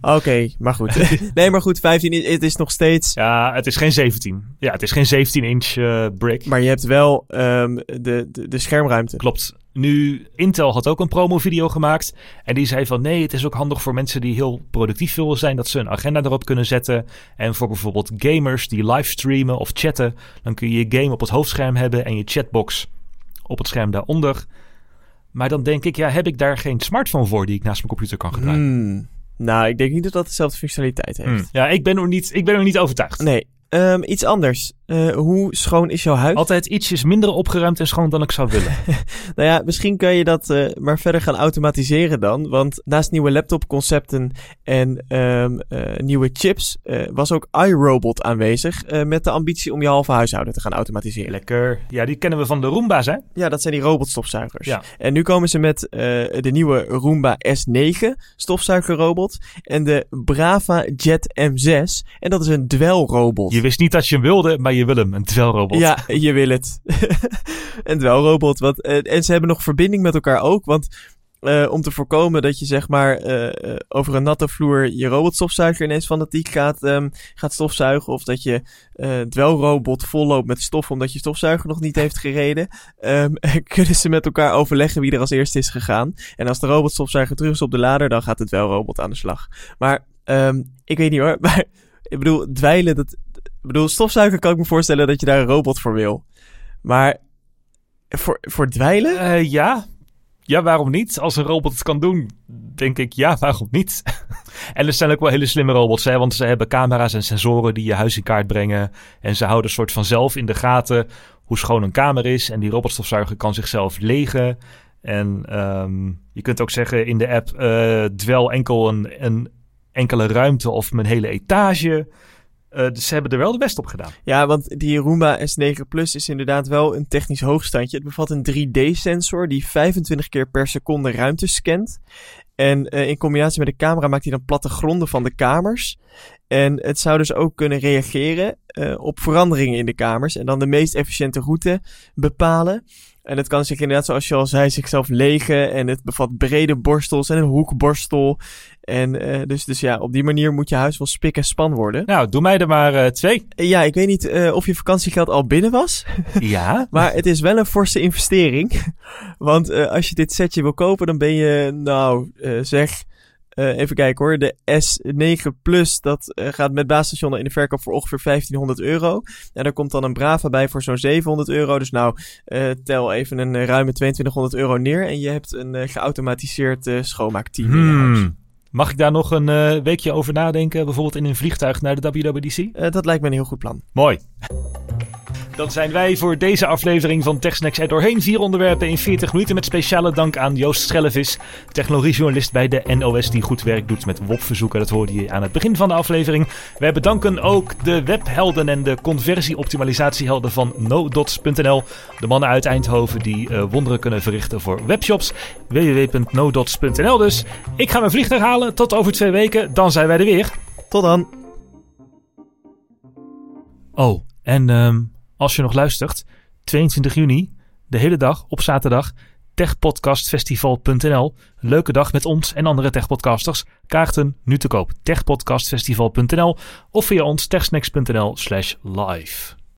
Oké, okay, maar goed. nee, maar goed, 15 inch, het is nog steeds... Ja, het is geen 17. Ja, het is geen 17 inch uh, brick. Maar je hebt wel um, de, de, de schermruimte. Klopt. Nu, Intel had ook een promo-video gemaakt. En die zei van nee, het is ook handig voor mensen die heel productief willen zijn. Dat ze een agenda erop kunnen zetten. En voor bijvoorbeeld gamers die livestreamen of chatten. Dan kun je je game op het hoofdscherm hebben en je chatbox op het scherm daaronder. Maar dan denk ik, ja, heb ik daar geen smartphone voor die ik naast mijn computer kan gebruiken? Hmm. Nou, ik denk niet dat dat dezelfde functionaliteit heeft. Hmm. Ja, ik ben er niet, ik ben er niet overtuigd. Nee. Um, iets anders. Uh, hoe schoon is jouw huid? Altijd ietsjes minder opgeruimd en schoon dan ik zou willen. nou ja, misschien kan je dat uh, maar verder gaan automatiseren dan. Want naast nieuwe laptopconcepten en um, uh, nieuwe chips was ook iRobot aanwezig. met de ambitie om je halve huishouden te gaan automatiseren. Lekker. Ja, die kennen we van de Roomba's, hè? Ja, dat zijn die robotstofzuigers. Ja. En nu komen ze met de nieuwe Roomba S9 stofzuigerrobot. En de Brava Jet M6. En dat is een dwelrobot. Je wist niet dat je hem wilde, maar je wil hem, een dwelrobot. Ja, je wil het. een dwelrobot. Want, en ze hebben nog verbinding met elkaar ook, want eh, om te voorkomen dat je zeg maar eh, eh, over een natte vloer je robotstofzuiger ineens fanatiek gaat, ehm, gaat stofzuigen. Of dat je eh dwelrobot volloopt met stof omdat je stofzuiger nog niet heeft gereden. ehm, kunnen ze met elkaar overleggen wie er als eerste is gegaan. En als de robotstofzuiger terug is op de lader, dan gaat de dwelrobot aan de slag. Maar ehm, ik weet niet hoor. Maar ik bedoel, dweilen, dat. Ik bedoel, stofzuiger kan ik me voorstellen dat je daar een robot voor wil. Maar voor, voor dweilen? Eh, ja. Ja, waarom niet? Als een robot het kan doen, denk ik ja, waarom niet? en er zijn ook wel hele slimme robots, hè? want ze hebben camera's en sensoren die je huis in kaart brengen. En ze houden een soort van zelf in de gaten hoe schoon een kamer is. En die robotstofzuiger kan zichzelf legen. En ehm, je kunt ook zeggen in de app, eh, dwel enkel een, een enkele ruimte of mijn hele etage. Eh, dus ze hebben er wel de best op gedaan. Ja, want die Roomba S9 Plus is inderdaad wel een technisch hoogstandje. Het bevat een 3D-sensor die 25 keer per seconde ruimte scant. En eh, in combinatie met de camera maakt hij dan platte gronden van de kamers. En het zou dus ook kunnen reageren eh, op veranderingen in de kamers. En dan de meest efficiënte route bepalen. En het kan zich inderdaad, zoals je al zei, zichzelf legen. En het bevat brede borstels en een hoekborstel. En eh, dus, dus ja, op die manier moet je huis wel spik en span worden. Nou, doe mij er maar eh, twee. Eh, Ja, ik weet niet eh, of je vakantiegeld al binnen was. ja. Maar het is wel een forse investering. Want als je dit setje wil kopen, dan ben je, nou, zeg, eh, even kijken hoor. De S9 Plus, dat eh, gaat met basisstationen in de verkoop voor ongeveer 1500 euro. En daar komt dan een Brava bij voor zo'n 700 euro. Dus nou, eh, tel even een ruime 2200 euro neer. En je hebt een geautomatiseerd schoonmaakteam in je huis. Hmm. Mag ik daar nog een weekje over nadenken? Bijvoorbeeld in een vliegtuig naar de WWDC? Dat lijkt me een heel goed plan. Mooi. Dan zijn wij voor deze aflevering van TechSnacks er doorheen. Vier onderwerpen in 40 minuten met speciale dank aan Joost Schellevis, technologiejournalist bij de NOS die goed werk doet met WOP-verzoeken. Dat hoorde je aan het begin van de aflevering. Wij bedanken ook de webhelden en de conversie-optimalisatiehelden van nodots.nl. De mannen uit Eindhoven die eh, wonderen kunnen verrichten voor webshops. www.nodots.nl dus. Ik ga mijn vliegtuig halen. Tot over twee weken. Dan zijn wij er weer. Tot dan. Oh, en ehm, als je nog luistert, 22 juni, de hele dag op zaterdag, techpodcastfestival.nl. Leuke dag met ons en andere techpodcasters. Kaarten nu te koop. techpodcastfestival.nl of via ons techsnacks.nl slash live.